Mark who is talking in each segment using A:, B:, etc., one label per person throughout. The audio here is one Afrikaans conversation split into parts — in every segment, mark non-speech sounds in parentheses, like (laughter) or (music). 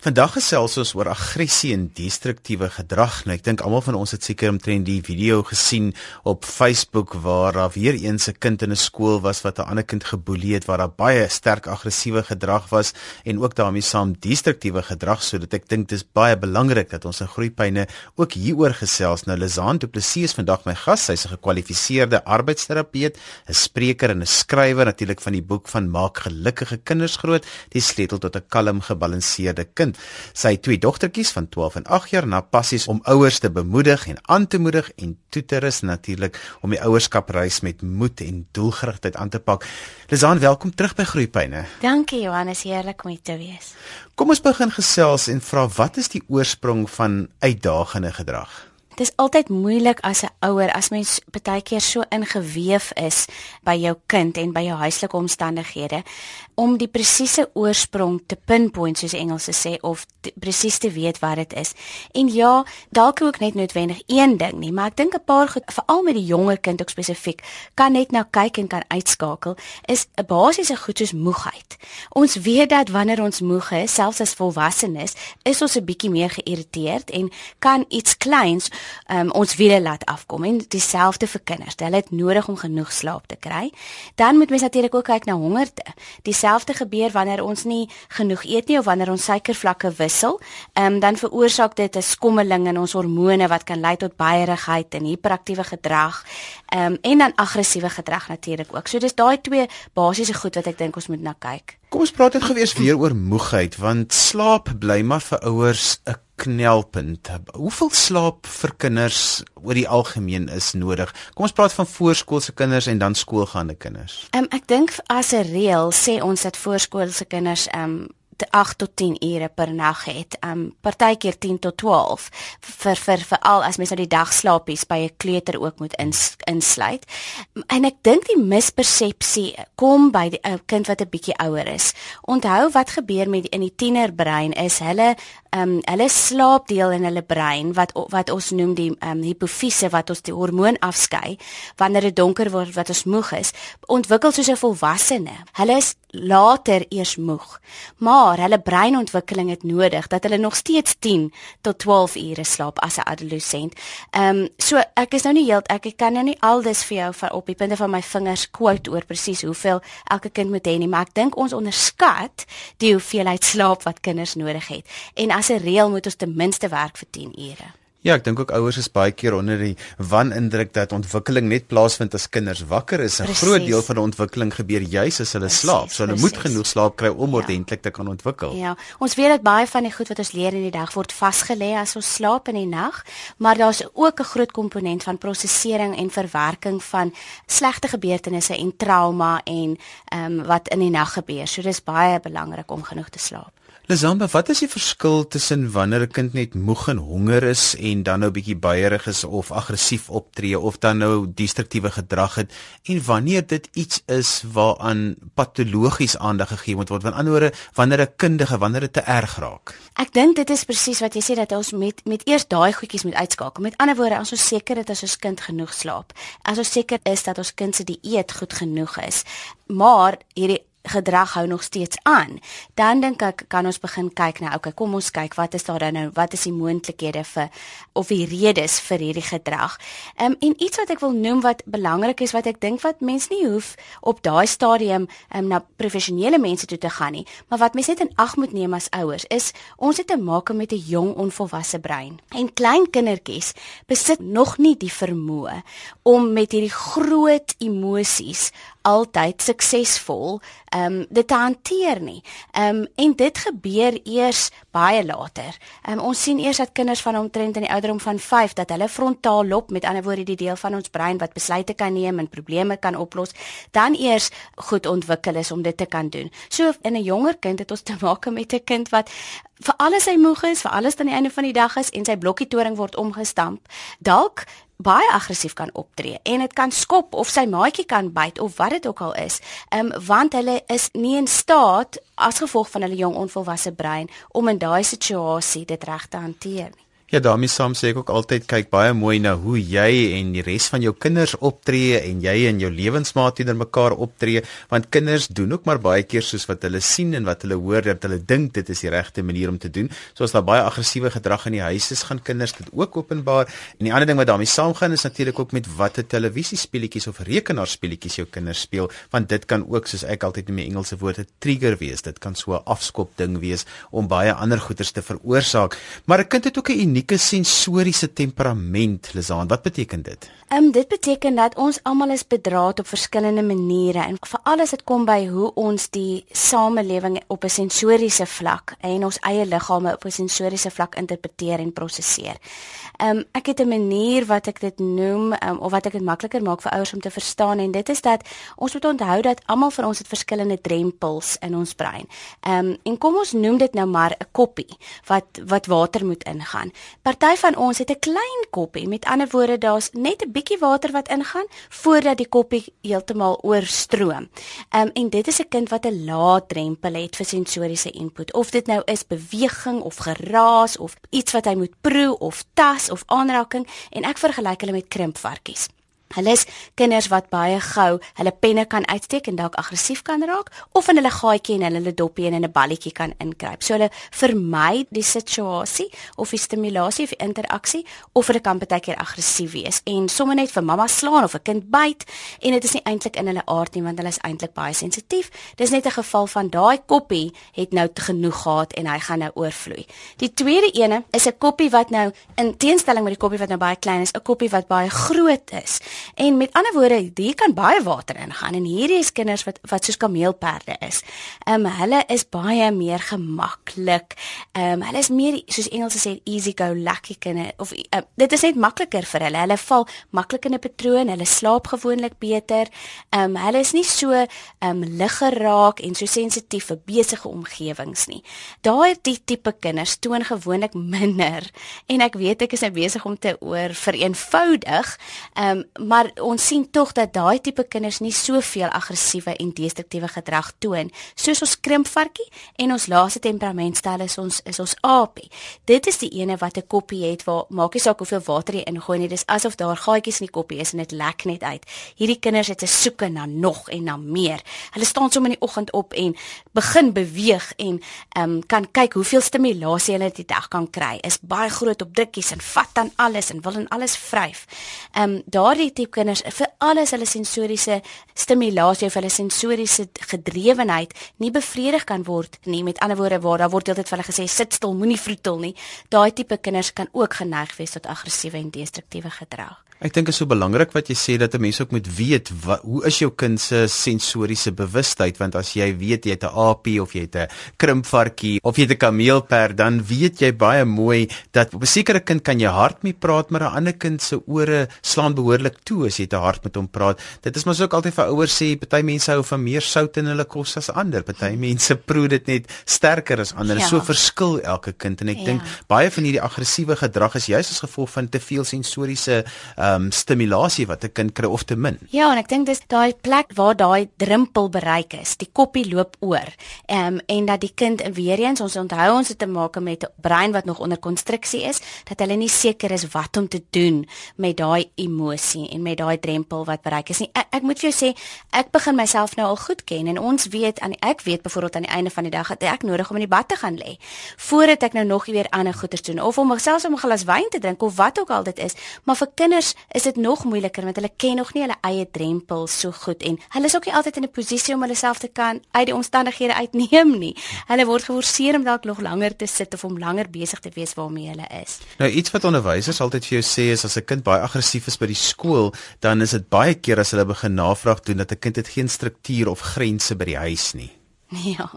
A: Vandag gesels ons oor aggressie en destruktiewe gedrag. Nou ek dink almal van ons het seker omtrent die video gesien op Facebook waar daar weer eens 'n kind in 'n skool was wat 'n ander kind geboelie het waar daar baie sterk aggressiewe gedrag was en ook daarmee saam destruktiewe gedrag sodat ek dink dis baie belangrik dat ons in groeipyne ook hieroor gesels. Nou Lizaan Du Plessis is vandag my gas. Sy's 'n gekwalifiseerde arbeidsterapeut, 'n spreker en 'n skrywer natuurlik van die boek van Maak gelukkige kinders groot, die sleutel tot 'n kalm gebalanseerde kind kind. Sy twee dogtertjies van 12 en 8 jaar na passies om ouers te bemoedig en aan te moedig en toe te rus natuurlik om die ouerskapreis met moed en doelgerigtheid aan te pak. Lizaan, welkom terug by Groepyne.
B: Dankie Johannes, heerlik om hier te wees.
A: Kom ons begin gesels en vra wat is die oorsprong van uitdagende gedrag?
B: Dis altyd moeilik as 'n ouer as mens baie keer so ingeweef is by jou kind en by jou huislike omstandighede om die presiese oorsprong te pinpoint soos die Engelse sê of presies te weet wat dit is. En ja, dalk ook net noodwendig een ding nie, maar ek dink 'n paar goed veral met die jonger kind ook spesifiek kan net na kyk en kan uitskakel is 'n basiese goed soos moegheid. Ons weet dat wanneer ons moeg is, selfs as volwassenes, is ons 'n bietjie meer geïrriteerd en kan iets kleins um, ons wiele laat afkom en dieselfde vir kinders. Hulle het nodig om genoeg slaap te kry. Dan moet mens natuurlik ook kyk na hongerte. Dieselfde gebeur wanneer ons nie genoeg eet nie of wanneer ons suikervlakke wissel, um, dan veroorsaak dit 'n skommeling in ons hormone wat kan lei tot baierigheid en hiperaktiewe gedrag. Um, en dan aggressiewe gedrag natuurlik ook. So dis daai twee basiese goed wat ek dink ons moet na kyk.
A: Kom ons praat net gewees weer oor moegheid want slaap bly maar vir ouers 'n knelpunt. Hoeveel slaap vir kinders oor die algemeen is nodig? Kom ons praat van voorskoolse kinders en dan skoolgaande kinders.
B: Um, ek dink as 'n reël sê ons dat voorskoolse kinders um 8 tot 10 ure per nag het. Um partykeer 10 tot 12 vir vir veral as mens nou die dagslaapies by 'n kleuter ook moet ins, insluit. En ek dink die mispersepsie kom by 'n kind wat 'n bietjie ouer is. Onthou wat gebeur met in die tienerbrein is hulle um hulle slaapdeel in hulle brein wat wat ons noem die um hipofise wat ons die hormoon afskei wanneer dit donker word wat ons moeg is ontwikkel soos 'n volwassene. Hulle is later eers moeg. Maar hulle breinontwikkeling het nodig dat hulle nog steeds 10 tot 12 ure slaap as 'n adolescent. Ehm um, so ek is nou nie heeltemal ek kan nou nie aldes vir jou van op die punte van my vingers quote oor presies hoeveel elke kind moet hê nie, maar ek dink ons onderskat die hoeveelheid slaap wat kinders nodig het. En as 'n reël moet ons ten minste werk vir 10 ure.
A: Ja, ek dink ook ouers is baie keer onder die wanindruk dat ontwikkeling net plaasvind as kinders wakker is. 'n Groot deel van die ontwikkeling gebeur juis as hulle precies, slaap. So hulle precies. moet genoeg slaap kry om ja. ordentlik te kan ontwikkel.
B: Ja, ons weet dat baie van die goed wat ons leer in die dag word vasgelê as ons slaap in die nag, maar daar's ook 'n groot komponent van prosesering en verwerking van slegte gebeurtenisse en trauma en ehm um, wat in die nag gebeur. So dis baie belangrik om genoeg te slaap.
A: Lizamba, wat is die verskil tussen wanneer 'n kind net moeg en honger is en dan nou bietjie baierig is of aggressief optree of dan nou destruktiewe gedrag het en wanneer dit iets is waaraan patologies aandag gegee moet word? Want anderswoorde, wanneer 'n kindige, wanneer dit te erg raak.
B: Ek dink dit is presies wat jy sê dat ons met met eers daai goedjies moet uitskakel. Met ander woorde, ons seker is dat ons kind genoeg slaap, as ons seker is dat ons kind se dieet goed genoeg is, maar hierdie gedrag hou nog steeds aan. Dan dink ek kan ons begin kyk nou, okay, kom ons kyk wat is daar dan nou, wat is die moontlikhede vir of die redes vir hierdie gedrag. Ehm um, en iets wat ek wil noem wat belangrik is wat ek dink wat mense nie hoef op daai stadium ehm um, na professionele mense toe te gaan nie, maar wat mense net in ag moet neem as ouers is ons het te maak met 'n jong onvolwasse brein. En klein kindertjies besit nog nie die vermoë om met hierdie groot emosies altyd suksesvol ehm um, dit te hanteer nie. Um, en dit gebeur eers baie later. Um, ons sien eers dat kinders van omtrent in die ouderdom van 5 dat hulle frontaal lob met ander woorde die deel van ons brein wat besluite kan neem en probleme kan oplos, dan eers goed ontwikkel is om dit te kan doen. So in 'n jonger kind het ons te maak met 'n kind wat vir alles hy moeg is, vir alles aan die einde van die dag is en sy blokkie toring word omgestamp. Dalk baie aggressief kan optree en dit kan skop of sy maatjie kan byt of wat dit ook al is. Um, want hulle is nie in staat as gevolg van hulle jong onvolwasse brein om in daai situasie dit reg te hanteer nie.
A: Ja, daarmee saam sê ek ook altyd kyk baie mooi na hoe jy en die res van jou kinders optree en jy en jou lewensmaat teenoor mekaar optree, want kinders doen ook maar baie keer soos wat hulle sien en wat hulle hoor dat hulle dink dit is die regte manier om te doen. So as daar baie aggressiewe gedrag in die huis is, gaan kinders dit ook openbaar. En die ander ding wat daarmee saamgaan is natuurlik ook met watter televisiespeletjies of rekenaarspeletjies jou kinders speel, want dit kan ook soos ek altyd in my Engelse woorde trigger wees. Dit kan so 'n afskop ding wees om baie ander goeters te veroorsaak. Maar 'n kind het ook 'n unieke sensoriese temperament, Lizaan. Wat beteken dit?
B: Ehm um, dit beteken dat ons almal is bedraad op verskillende maniere en veral as dit kom by hoe ons die samelewing op 'n sensoriese vlak en ons eie liggame op 'n sensoriese vlak interpreteer en prosesseer. Ehm um, ek het 'n manier wat ek dit noem um, of wat ek dit makliker maak vir ouers om te verstaan en dit is dat ons moet onthou dat almal van ons het verskillende drempels in ons brein. Ehm um, en kom ons noem dit nou maar 'n koppie wat wat water moet ingaan. Party van ons het 'n klein koppie. Met ander woorde, daar's net 'n bietjie water wat ingaan voordat die koppie heeltemal oorstroom. Ehm um, en dit is 'n kind wat 'n lae drempel het vir sensoriese input. Of dit nou is beweging of geraas of iets wat hy moet proe of tas of aanraking en ek vergelyk hulle met krimpvarkies. Hulle is kinders wat baie gou hulle penne kan uitsteek en dalk aggressief kan raak of in hulle gaatjie en hulle doppie en in 'n balletjie kan inkruip. So hulle vermy die situasie of die stimulasie of die interaksie of hulle kan baie keer aggressief wees en sommer net vir mamma slaan of 'n kind byt en dit is nie eintlik in hulle aard nie want hulle is eintlik baie sensitief. Dis net 'n geval van daai koppie het nou genoeg gehad en hy gaan nou oorvloei. Die tweede ene is 'n koppie wat nou in teenstelling met die koppie wat nou baie klein is, 'n koppie wat baie groot is. En met ander woorde, hier kan baie water ingaan en hierdie is kinders wat wat soos kameelperde is. Ehm um, hulle is baie meer gemaklik. Ehm um, hulle is meer soos Engels sê easy go lucky kinders of uh, dit is net makliker vir hulle. Hulle val maklik in 'n patroon, hulle slaap gewoonlik beter. Ehm um, hulle is nie so ehm um, lig geraak en so sensitief vir besige omgewings nie. Daai tipe kinders toon gewoonlik minder en ek weet ek is nou besig om te oor vereenvoudig. Ehm um, maar ons sien tog dat daai tipe kinders nie soveel aggressiewe en destruktiewe gedrag toon soos ons krimpvarkie en ons laaste temperamentstel is ons is ons aapie. Dit is die ene wat 'n koppie het waar maak nie saak hoeveel water jy ingooi nie, dis asof daar gaatjies in die koppie is en dit lek net uit. Hierdie kinders het 'n soeke na nog en na meer. Hulle staan sommer in die oggend op en begin beweeg en ehm um, kan kyk hoeveel stimulasie hulle die dag kan kry. Is baie groot op drukkies en vat dan alles en wil en alles vryf. Ehm um, daardie tipe kinders vir alles hulle sensoriese stimulasie of hulle sensoriese gedrewenheid nie bevredig kan word nie. Met ander woorde, waar daar word altyd vir hulle gesê sit stil, moenie vroetel nie. Daai tipe kinders kan ook geneig wees tot aggressiewe en destruktiewe gedrag.
A: Ek dink dit is so belangrik wat jy sê dat 'n mens ook moet weet wat, hoe is jou kind se sensoriese bewustheid want as jy weet jy het 'n aapie of jy het 'n krimpvarkie of jy het 'n kameelperd dan weet jy baie mooi dat op 'n sekere kind kan jy hard mee praat maar 'n ander kind se ore slaan behoorlik toe as jy te hard met hom praat. Dit is mos ook altyd vir ouers sê party mense hou van meer sout in hulle kos as ander. Party mense (laughs) proe dit net sterker as ander. Ja. So verskil elke kind en ek ja. dink baie van hierdie aggressiewe gedrag is juis as gevolg van te veel sensoriese uh, ehm um, stimulasie wat 'n kind kry of te min.
B: Ja, en ek dink dis daai plek waar daai drempel bereik is. Die koppie loop oor. Ehm um, en dat die kind weer eens ons onthou ons het te maak met 'n brein wat nog onder konstruksie is, dat hulle nie seker is wat om te doen met daai emosie en met daai drempel wat bereik is nie. Ek, ek moet vir jou sê, ek begin myself nou al goed ken en ons weet aan ek weet byvoorbeeld aan die einde van die dag dat ek nodig om in die bad te gaan lê voordat ek nou nog weer ander goeders doen of om myself om 'n glas wyn te drink of wat ook al dit is. Maar vir kinders is dit nog moeiliker want hulle ken nog nie hulle eie drempels so goed en hulle is ook nie altyd in 'n posisie om hulle self te kan uit die omstandighede uitneem nie. Hulle word geforseer om dalk nog langer te sit of om langer besig te wees waarmee hulle is.
A: Nou iets wat onderwysers altyd vir jou sê is as 'n kind baie aggressief is by die skool, dan is dit baie keer as hulle begin navraag doen dat 'n kind het geen struktuur of grense by die huis nie. (laughs)
B: Ja.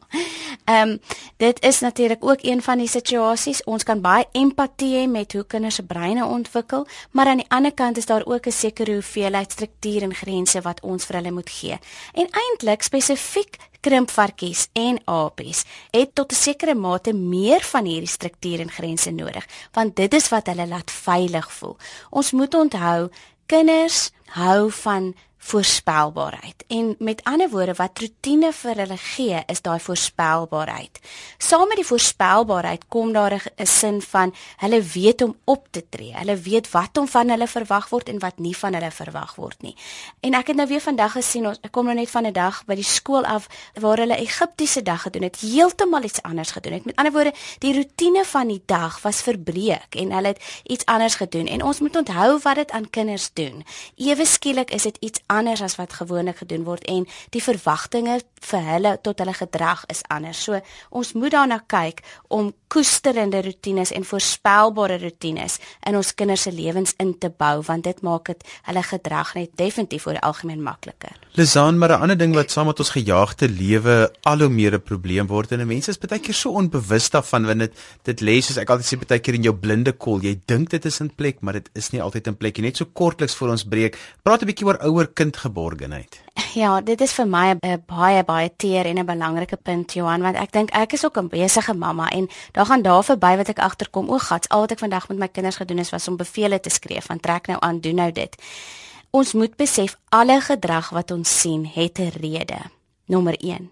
B: Ehm um, dit is natuurlik ook een van die situasies. Ons kan baie empatie hê met hoe kinders se breine ontwikkel, maar aan die ander kant is daar ook 'n sekere hoeveelheid struktuur en grense wat ons vir hulle moet gee. En eintlik spesifiek krimpvarkies en apies het tot 'n sekere mate meer van hierdie struktuur en grense nodig, want dit is wat hulle laat veilig voel. Ons moet onthou, kinders hou van voorspelbaarheid. En met ander woorde wat rotine vir hulle gee, is daai voorspelbaarheid. Saam met die voorspelbaarheid kom daar 'n sin van hulle weet om op te tree. Hulle weet wat om van hulle verwag word en wat nie van hulle verwag word nie. En ek het nou weer vandag gesien, ons ek kom nou net van 'n dag by die skool af waar hulle Egiptiese dag gedoen het, heeltemal iets anders gedoen het. Met ander woorde, die rotine van die dag was verbreek en hulle het iets anders gedoen. En ons moet onthou wat dit aan kinders doen. Ewe skielik is dit iets anders as wat gewoonlik gedoen word en die verwagtinge vir hulle tot hulle gedrag is anders. So ons moet daarna kyk om koesterende rotines en voorspelbare rotines in ons kinders se lewens in te bou want dit maak dit hulle gedrag net definitief oor algemeen makliker.
A: Lizaan, maar 'n ander ding wat saam met ons gejaagde lewe al hoe meer 'n probleem word en mense is baie keer so onbewus daarvan wanneer dit dit lê soos ek altyd sê baie keer in jou blinde kol. Jy dink dit is in plek, maar dit is nie altyd in plek nie. Net so kortliks voor ons breek, praat 'n bietjie oor ouer kind geborgenheid. (laughs)
B: Ja, dit is vir my 'n baie baie teer en 'n belangrike punt Johan, want ek dink ek is ook 'n besige mamma en daar gaan daar verby wat ek agterkom. O, gats, al wat ek vandag met my kinders gedoen het was om bevele te skree van trek nou aan, doen nou dit. Ons moet besef alle gedrag wat ons sien het 'n rede. Nommer 1.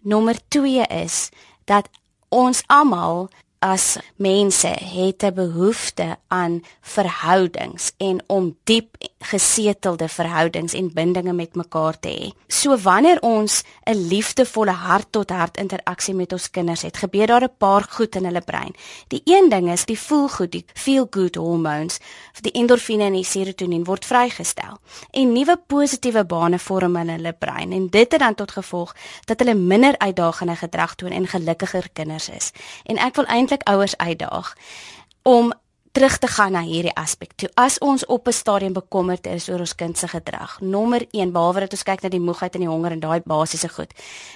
B: Nommer 2 is dat ons almal as mense het 'n behoefte aan verhoudings en om diep gesetelde verhoudings en bindinge met mekaar te hê. So wanneer ons 'n liefdevolle hart tot hart interaksie met ons kinders het, gebeur daar 'n paar goed in hulle brein. Die een ding is die voel goed, die feel good hormones, die endorfine en die serotonien word vrygestel en nuwe positiewe bane vorm in hulle brein en dit het dan tot gevolg dat hulle minder uitdagende gedrag toon en gelukkiger kinders is. En ek wil eintlik ouers uitdaag om terug te gaan na hierdie aspek toe. As ons op 'n stadium bekommerd is oor ons kind se gedrag, nommer 1 behalwe dat ons kyk na die moegheid en die honger en daai basiese goed,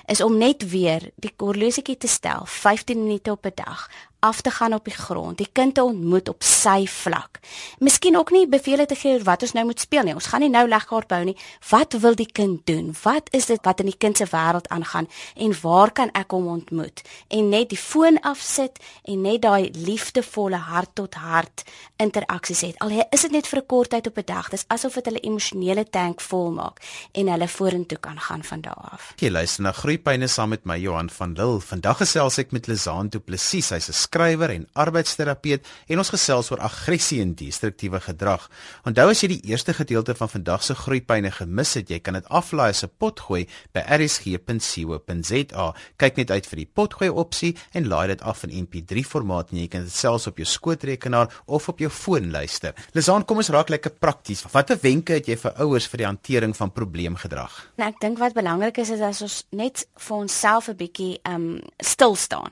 B: is om net weer die horlosiekie te stel, 15 minute op 'n dag af te gaan op die grond, die kind te ontmoet op sy vlak. Miskien ook nie beveel te gee wat ons nou moet speel nie. Ons gaan nie nou legkaart bou nie. Wat wil die kind doen? Wat is dit wat in die kind se wêreld aangaan en waar kan ek hom ontmoet? En net die foon afsit en net daai liefdevolle hart tot hart interaksies het. Al is dit net vir 'n kort tyd op 'n dag, dis asof dit hulle emosionele tank vol maak en hulle vorentoe kan gaan van daar af.
A: Jy luister na Groepyne saam met my Johan van Lille. Vandag gesels ek met Lizaan Du Plessis. Sy's 'n skrywer en arbeidsterapeut en ons gesels oor aggressie en destruktiewe gedrag. Onthou as jy die eerste gedeelte van vandag se groeipyne gemis het, jy kan dit aflaai as 'n potgooi by rsg.co.za. Kyk net uit vir die potgooi opsie en laai dit af in MP3 formaat en jy kan dit selfs op jou skootrekenaar of op jou foon luister. Lisaan, kom ons raak lekker prakties. Watter wenke het jy vir ouers vir die hantering van probleemgedrag?
B: Nou, ek dink wat belangrik is is as ons net vir onsself 'n bietjie um stil staan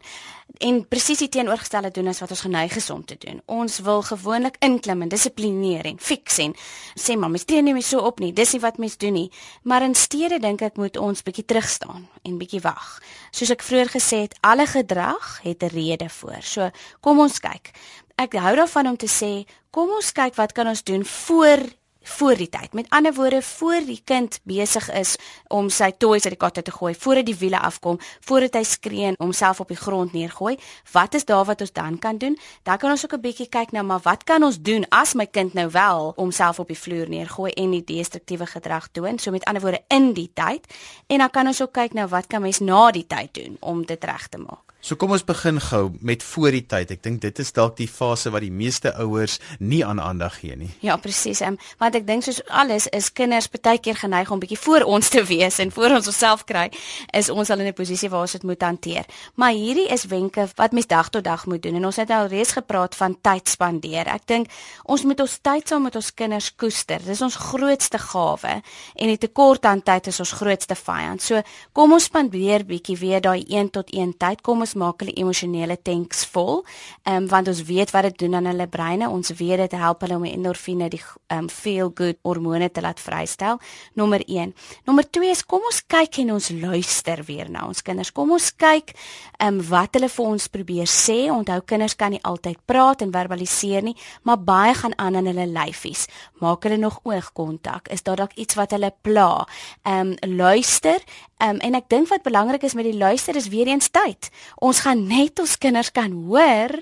B: en presies die teenoorgestelde doen as wat ons geneig is om te doen. Ons wil gewoonlik inklim en dissiplineer en fix en sê maar mens tree nie meer so op nie. Dis nie wat mens doen nie. Maar in steede dink ek moet ons bietjie terug staan en bietjie wag. Soos ek vroeër gesê het, alle gedrag het 'n rede voor. So kom ons kyk. Ek hou daarvan om te sê, kom ons kyk wat kan ons doen voor voor die tyd. Met ander woorde, voor die kind besig is om sy toys uit die katte te gooi, voordat die wiele afkom, voordat hy skree en homself op die grond neergooi, wat is daar wat ons dan kan doen? Dan kan ons ook 'n bietjie kyk na maar wat kan ons doen as my kind nou wel homself op die vloer neergooi en die destruktiewe gedrag toon, so met ander woorde in die tyd. En dan kan ons ook kyk na wat kan mens na die tyd doen om dit reg te maak.
A: So kom ons begin gou met voor die tyd. Ek dink dit is dalk die fase wat die meeste ouers nie aan aandag gee nie.
B: Ja, presies. Um, want ek dink soos alles is kinders baie keer geneig om bietjie voor ons te wees en voor ons osself kry, is ons al in 'n posisie waar ons dit moet hanteer. Maar hierdie is wenke wat mens dag tot dag moet doen en ons het al reeds gepraat van tyd spandeer. Ek dink ons moet ons tyd saam met ons kinders koester. Dis ons grootste gawe en die tekort aan tyd is ons grootste vyand. So kom ons spandeer bietjie weer daai 1 tot 1 tyd. Kom ons maak hulle emosionele tanks vol. Ehm um, want ons weet wat dit doen aan hulle breine. Ons weet dit help hulle om die endorfine, die ehm um, feel good hormone te laat vrystel. Nommer 1. Nommer 2 is kom ons kyk en ons luister weer na ons kinders. Kom ons kyk ehm um, wat hulle vir ons probeer sê. Onthou kinders kan nie altyd praat en verbaliseer nie, maar baie gaan aan in hulle lyfies. Maak hulle nog oogkontak? Is daar dalk iets wat hulle pla? Ehm um, luister. Ehm um, en ek dink wat belangrik is met die luister is weer eens tyd Ons gaan net ons kinders kan hoor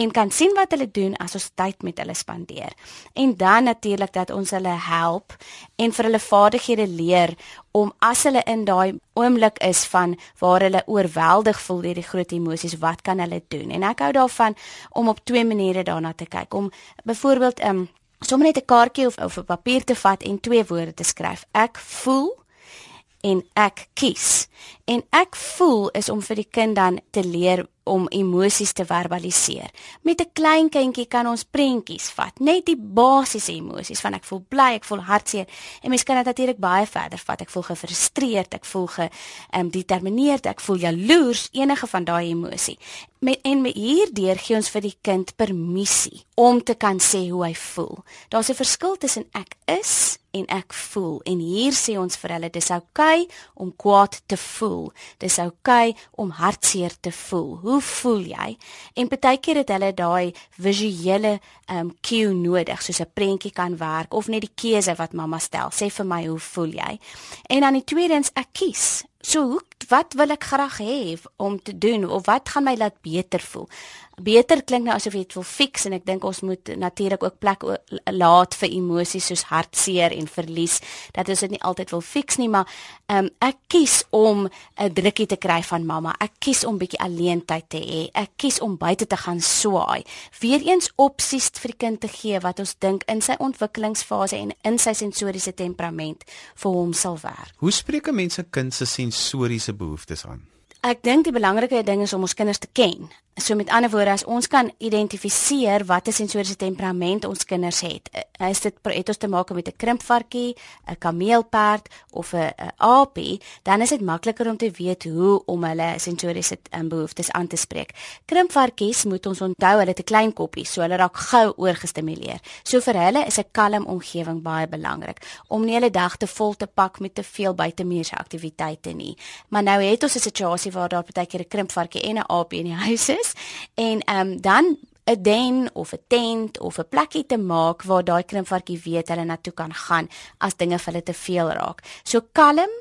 B: en kan sien wat hulle doen as ons tyd met hulle spandeer. En dan natuurlik dat ons hulle help en vir hulle vaardighede leer om as hulle in daai oomblik is van waar hulle oorweldig voel deur die groot emosies, wat kan hulle doen? En ek hou daarvan om op twee maniere daarna te kyk. Om byvoorbeeld um, ehm, sommer net 'n kaartjie of of 'n papier te vat en twee woorde te skryf. Ek voel en ek kies. En ek voel is om vir die kind dan te leer om emosies te verbaliseer. Met 'n klein kindjie kan ons prentjies vat, net die basiese emosies van ek voel bly, ek voel hartseer en mens kan dit natuurlik baie verder vat. Ek voel gefrustreerd, ek voel gedetermineerd, ek voel jaloers, enige van daai emosie met en met hierdeur gee ons vir die kind permissie om te kan sê hoe hy voel. Daar's 'n verskil tussen ek is en ek voel en hier sê ons vir hulle dis oukei okay om kwaad te voel. Dis oukei okay om hartseer te voel. Hoe voel jy? En baie keer het hulle daai visuele um cue nodig soos 'n prentjie kan werk of net die keuse wat mamma stel. Sê vir my hoe voel jy? En dan die tweedens ek kies. So, wat wil ek graag hê om te doen of wat gaan my laat beter voel? Beter klink nou asof jy dit wil fix en ek dink ons moet natuurlik ook plek laat vir emosies soos hartseer en verlies dat ons dit nie altyd wil fix nie maar um, ek kies om 'n drukkie te kry van mamma. Ek kies om bietjie alleen tyd te hê. Ek kies om buite te gaan swaai. Weereens opsies vir die kind te gee wat ons dink in sy ontwikkelingsfase en in sy sensoriese temperament vir hom sal werk.
A: Hoe spreek 'n mens se kind se sensoriese behoeftes aan?
B: Ek dink die belangrike ding is om ons kinders te ken. So met ander woorde, as ons kan identifiseer watter sensoriese temperament ons kinders het, eh, is dit het ons te maak met 'n krimpvarkie, 'n kameelperd of 'n aapie, dan is dit makliker om te weet hoe om hulle sensoriese um, behoeftes aan te spreek. Krimpvarkies moet ons onthou, hulle het 'n klein koppie, so hulle raak gou oorgestimuleer. So vir hulle is 'n kalm omgewing baie belangrik om nie hulle dag te vol te pak met te veel buitemuurse aktiwiteite nie. Maar nou het ons 'n situasie waar daar baie keer 'n krimpvarkie en 'n aapie in die (laughs) huis is en ehm um, dan 'n den of 'n tent of 'n plekkie te maak waar daai krimpvarkie weet hulle na toe kan gaan as dinge vir hulle te veel raak. So kalm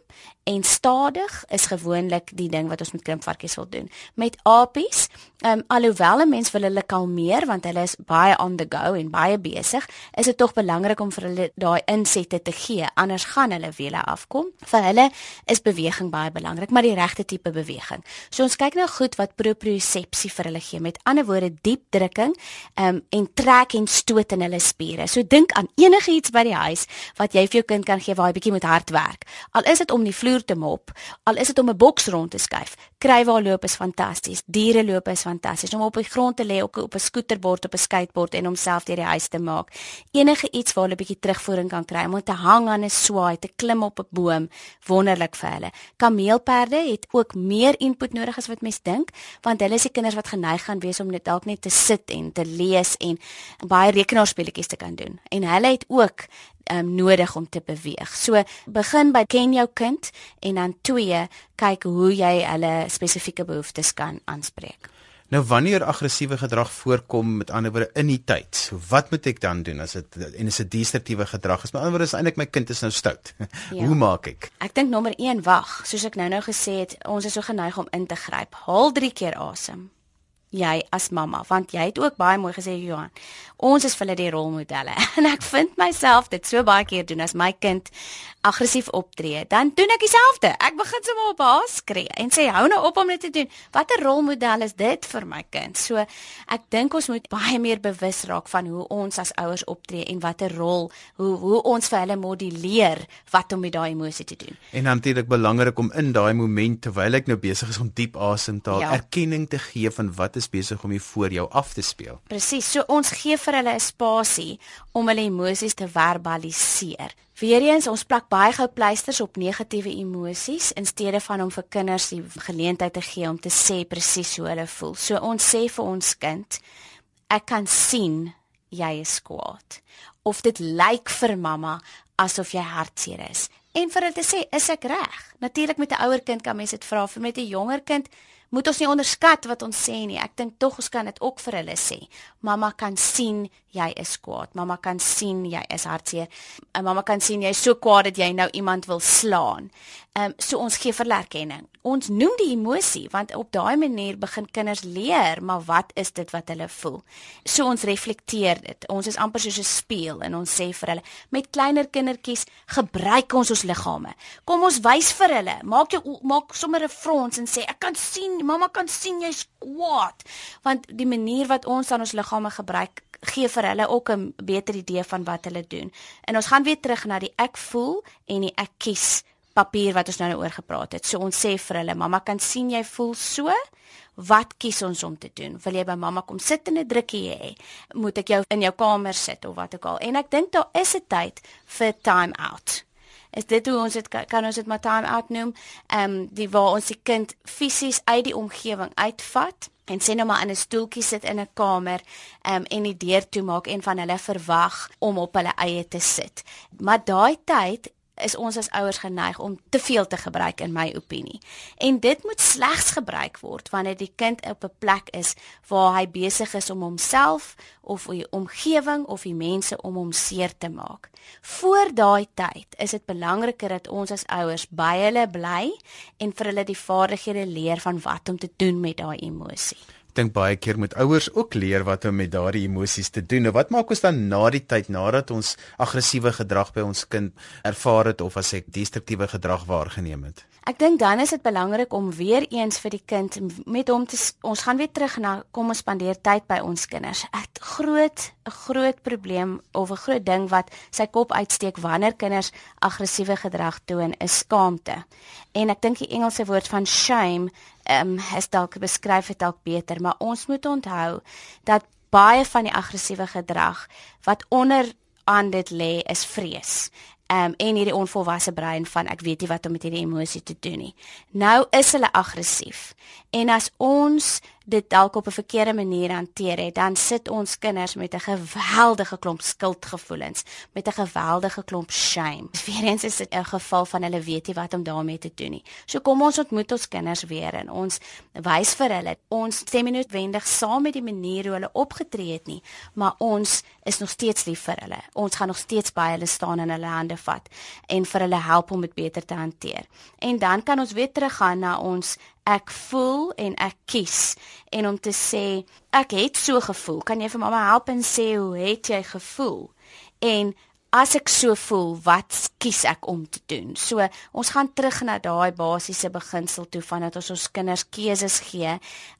B: en stadig is gewoonlik die ding wat ons met krimpvarkies wil doen. Met apies, um, alhoewel 'n mens wil hulle kalmeer want hulle is baie on the go en baie besig, is dit tog belangrik om vir hulle daai insette te gee, anders gaan hulle wiele afkom. Vir hulle is beweging baie belangrik, maar die regte tipe beweging. So ons kyk nou goed wat propriosepsie vir hulle gee. Met ander woorde, diep drukking, um, en trek en stoot in hulle spiere. So dink aan enige iets by die huis wat jy vir jou kind kan gee waar hy bietjie moet hard werk. Al is dit om die vloer te mop, al is dit om 'n boks rond te skuif. Krywaal loop is fantasties, diere loop is fantasties. Om op die grond te lê op 'n skooterbord op 'n skateboard en homself deur die huis te maak. Enige iets waar hulle 'n bietjie terugvoering kan kry om te hang aan 'n swaai, te klim op 'n boom, wonderlik vir hulle. Kameelperde het ook meer input nodig as wat mens dink, want hulle is die kinders wat geneig gaan wees om net dalk net te sit en te lees en baie rekenaarspeletjies te kan doen. En hulle het ook um, nodig om te beweeg. So begin by ken jou kind en dan twee kyk hoe jy hulle spesifieke behoeftes kan aanspreek.
A: Nou wanneer aggressiewe gedrag voorkom met ander woorde in die tyd, so wat moet ek dan doen as dit en is dit destruktiewe gedrag? Is met ander woorde is eintlik my kind is nou stout. (laughs) Ja. Hoe maak ek?
B: Ek dink nommer 1 wag, soos ek nou-nou gesê het, ons is so geneig om in te gryp. Haal 3 keer asem. Jy as mamma, want jy het ook baie mooi gesê Johan ons is vir hulle die rolmodelle. (laughs) En ek vind myself dit so baie keer doen as my kind aggressief optree, dan doen ek dieselfde. Ek begin sommer op haar skree en sê hou nou op om dit te doen. Watter rolmodel is dit vir my kind? So ek dink ons moet baie meer bewus raak van hoe ons as ouers optree en watter rol hoe hoe ons vir hulle moduleer wat om met daai emosie te doen.
A: En natuurlik belangrik om in daai oomblik terwyl ek nou besig is om diep asem te haal, ja. erkenning te gee van wat is besig om hier voor jou af te speel.
B: Presies. So ons gee vir hulle 'n spasie om hulle emosies te verbaliseer. Weereens ons plak baie gou pleisters op negatiewe emosies in steede van om vir kinders die geleentheid te gee om te sê presies hoe hulle voel. So ons sê vir ons kind, ek kan sien jy is kwaad. Of dit lyk vir mamma asof jy hartseer is. En vir hulle te sê, is ek reg? Natuurlik met 'n ouer kind kan mens dit vra, vir met 'n jonger kind moet ons nie onderskat wat ons sê nie. Ek dink tog ons kan dit ook vir hulle sê. Mamma kan sien jy is kwaad. Mamma kan sien jy is hartseer. En mamma kan sien jy is so kwaad dat jy nou iemand wil slaan. Ehm um, so ons gee vir erkenning. Ons noem die emosie want op daai manier begin kinders leer, maar wat is dit wat hulle voel? So ons reflekteer dit. Ons is amper soos 'n spieël en ons sê vir hulle met kleiner kindertjies gebruik ons ons liggame. Kom ons wys vir hulle. Maak jou maak sommer 'n frons en sê ek kan sien, mamma kan sien jy's kwaad. Want die manier wat ons aan ons liggame gebruik gee vir hulle ook 'n beter idee van wat hulle doen. En ons gaan weer terug na die ek voel en die ek kies papier wat ons nou oor gepraat het. So ons sê vir hulle, mamma kan sien jy voel so. Wat kies ons om te doen? Wil jy by mamma kom sit en 'n drukkie hê? Moet ek jou in jou kamer sit of wat ook al? En ek dink daar is 'n tyd vir time out. Is dit hoe ons dit kan ons dit maar time out noem? Ehm um, die waar ons die kind fisies uit die omgewing uitvat en sê nou maar in 'n stoeltjie sit in 'n kamer um, en die deur toemaak en van hulle verwag om op hulle eie te sit. Maar daai tyd is ons as ouers geneig om te veel te gebruik in my opinie. En dit moet slegs gebruik word wanneer die kind op 'n plek is waar hy besig is om homself of die omgewing of die mense om hom seer te maak. Voor daai tyd is dit belangriker dat ons as ouers by hulle bly en vir hulle die vaardighede leer van wat om te doen met daai emosie
A: dink baie keer moet ouers ook leer wat om met daardie emosies te doen. Nou wat maak ons dan na die tyd nadat ons aggressiewe gedrag by ons kind ervaar het of as ek destruktiewe gedrag waargeneem het?
B: Ek dink dan is dit belangrik om weer eens vir die kind met hom te ons gaan weer terug na kom ons spandeer tyd by ons kinders. 'n Groot 'n groot probleem of 'n groot ding wat sy kop uitsteek wanneer kinders aggressiewe gedrag toon is skaamte. En ek dink die Engelse woord van shame ehm um, is dalk beskryf dit dalk beter, maar ons moet onthou dat baie van die aggressiewe gedrag wat onder aan dit lê is vrees um, en hierdie onvolwasse brein van ek weet nie wat om met hierdie emosie te doen nie. Nou is hulle aggressief. En as ons dit dalk op 'n verkeerde manier hanteer het, dan sit ons kinders met 'n geweldige klomp skuldgevoelens, met 'n geweldige klomp shame. (laughs) Weerens is dit 'n geval van hulle weet nie wat om daarmee te doen nie. So kom ons ontmoet ons kinders weer en ons wys vir hulle ons stem nie noodwendig saam met die manier hoe hulle opgetree het nie, maar ons is nog steeds lief vir hulle. Ons gaan nog steeds by hulle staan en hulle hande vat en vir hulle help om dit beter te hanteer. En dan kan ons weer teruggaan na ons ek voel en ek kies en om te sê ek het so gevoel. Kan jy vir mamma help en sê hoe het jy gevoel? En as ek so voel wat kies ek om te doen? So ons gaan terug na daai basiese beginsel toe van dat ons ons kinders keuses gee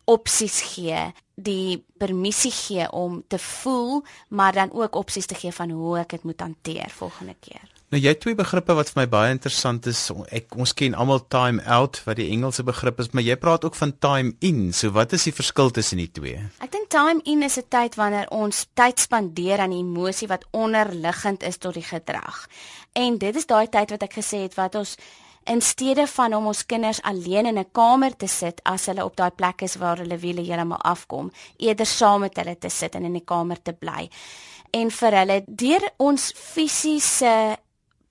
B: opsies gee die permissie gee om te voel maar dan ook opsies te gee van hoe ek dit moet hanteer volgende keer
A: Nou jy het twee begrippe wat vir my baie interessant is. Ek ons ken almal time out wat die Engelse begrip is, maar jy praat ook van time in. So wat is die verskil tussen die twee?
B: Ek dink time in is 'n tyd wanneer ons tyd spandeer aan 'n emosie wat onderliggend is tot die gedrag. En dit is daai tyd wat ek gesê het wat ons in steede van om ons kinders alleen in 'n kamer te sit as hulle op daai plek is waar hulle wiele heeltemal afkom, eerder saam met hulle te sit en in die kamer te bly. En vir hulle deur ons fisiese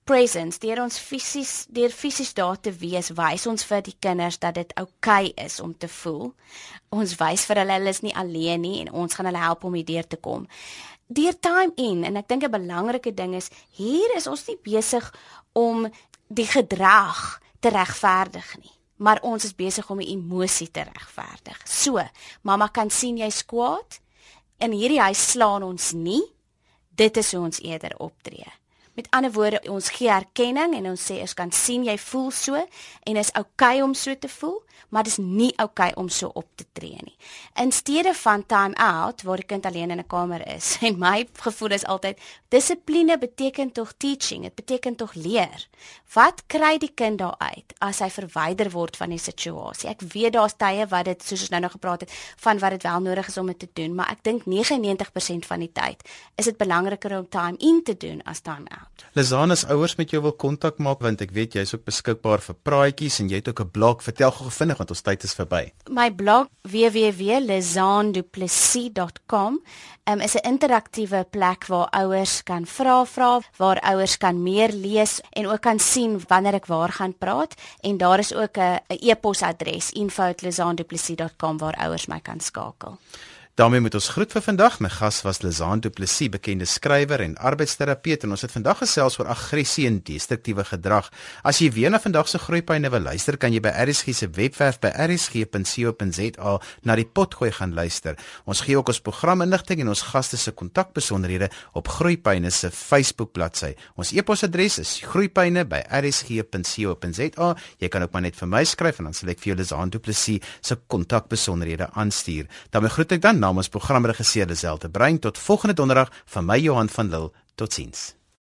B: presence deur ons fisies deur fisies daar te wees wys ons vir die kinders dat dit oukei okay is om te voel. Ons wys vir hulle hulle is nie alleen nie en ons gaan hulle help om hierdeur te kom. Deur time in en ek dink 'n belangrike ding is hier is ons nie besig om die gedrag te regverdig nie. Maar ons is besig om 'n emosie te regverdig. So, mamma kan sien jy's kwaad. In hierdie huis slaan ons nie. Dit is hoe ons eerder optree. Met ander woorde, ons gee erkenning en ons sê ons kan sien jy voel so en is oukei okay om so te voel maar dit is nie oukei okay om so op te tree nie. In steede van time out waar die kind alleen in 'n kamer is. (laughs) En my gevoel is altyd dissipline beteken tog teaching, dit beteken tog leer. Wat kry die kind daar uit as hy verwyder word van die situasie? Ek weet daar's tye wat dit soos ons nou nog gepraat het van wat dit wel nodig is om dit te doen, maar ek dink 99% van die tyd is dit belangriker om time in te doen as time out.
A: Lisanas ouers met jou wil kontak maak want ek weet jy's ook beskikbaar vir praatjies en jy het ook 'n blog. Vertel gou vinnig want ons tyd is verby.
B: My blog www.lezanduplessis.com um, is 'n interaktiewe plek waar ouers kan vra vra, waar ouers kan meer lees en ook kan sien wanneer ek waar gaan praat en daar is ook 'n e-posadres info@lezanduplessis.com waar ouers my kan skakel
A: daarmee moet ons groet vir vandag. My gas was Lizaan Du Plessis, bekende skrywer en arbeidsterapeut en ons het vandag gesels oor aggressie en destruktiewe gedrag. As jy weer na vandag se groeipyne wil luister, kan jy by RSG se webwerf by rsg.co.za na die potgooi gaan luister. Ons gee ook ons programinligting en ons gaste se kontakbesonderhede op Groeipyne se Facebook bladsy. Ons e-posadres is groeipyne@rsg.co.za. Jy kan ook maar net vir my skryf en dan sal ek vir jou Lizaan Du Plessis se kontakbesonderhede aanstuur. daarmee groet ek dan namens programregisseur Deselte Brein. Tot volgende donderdag van my Johan van Lille. Totsiens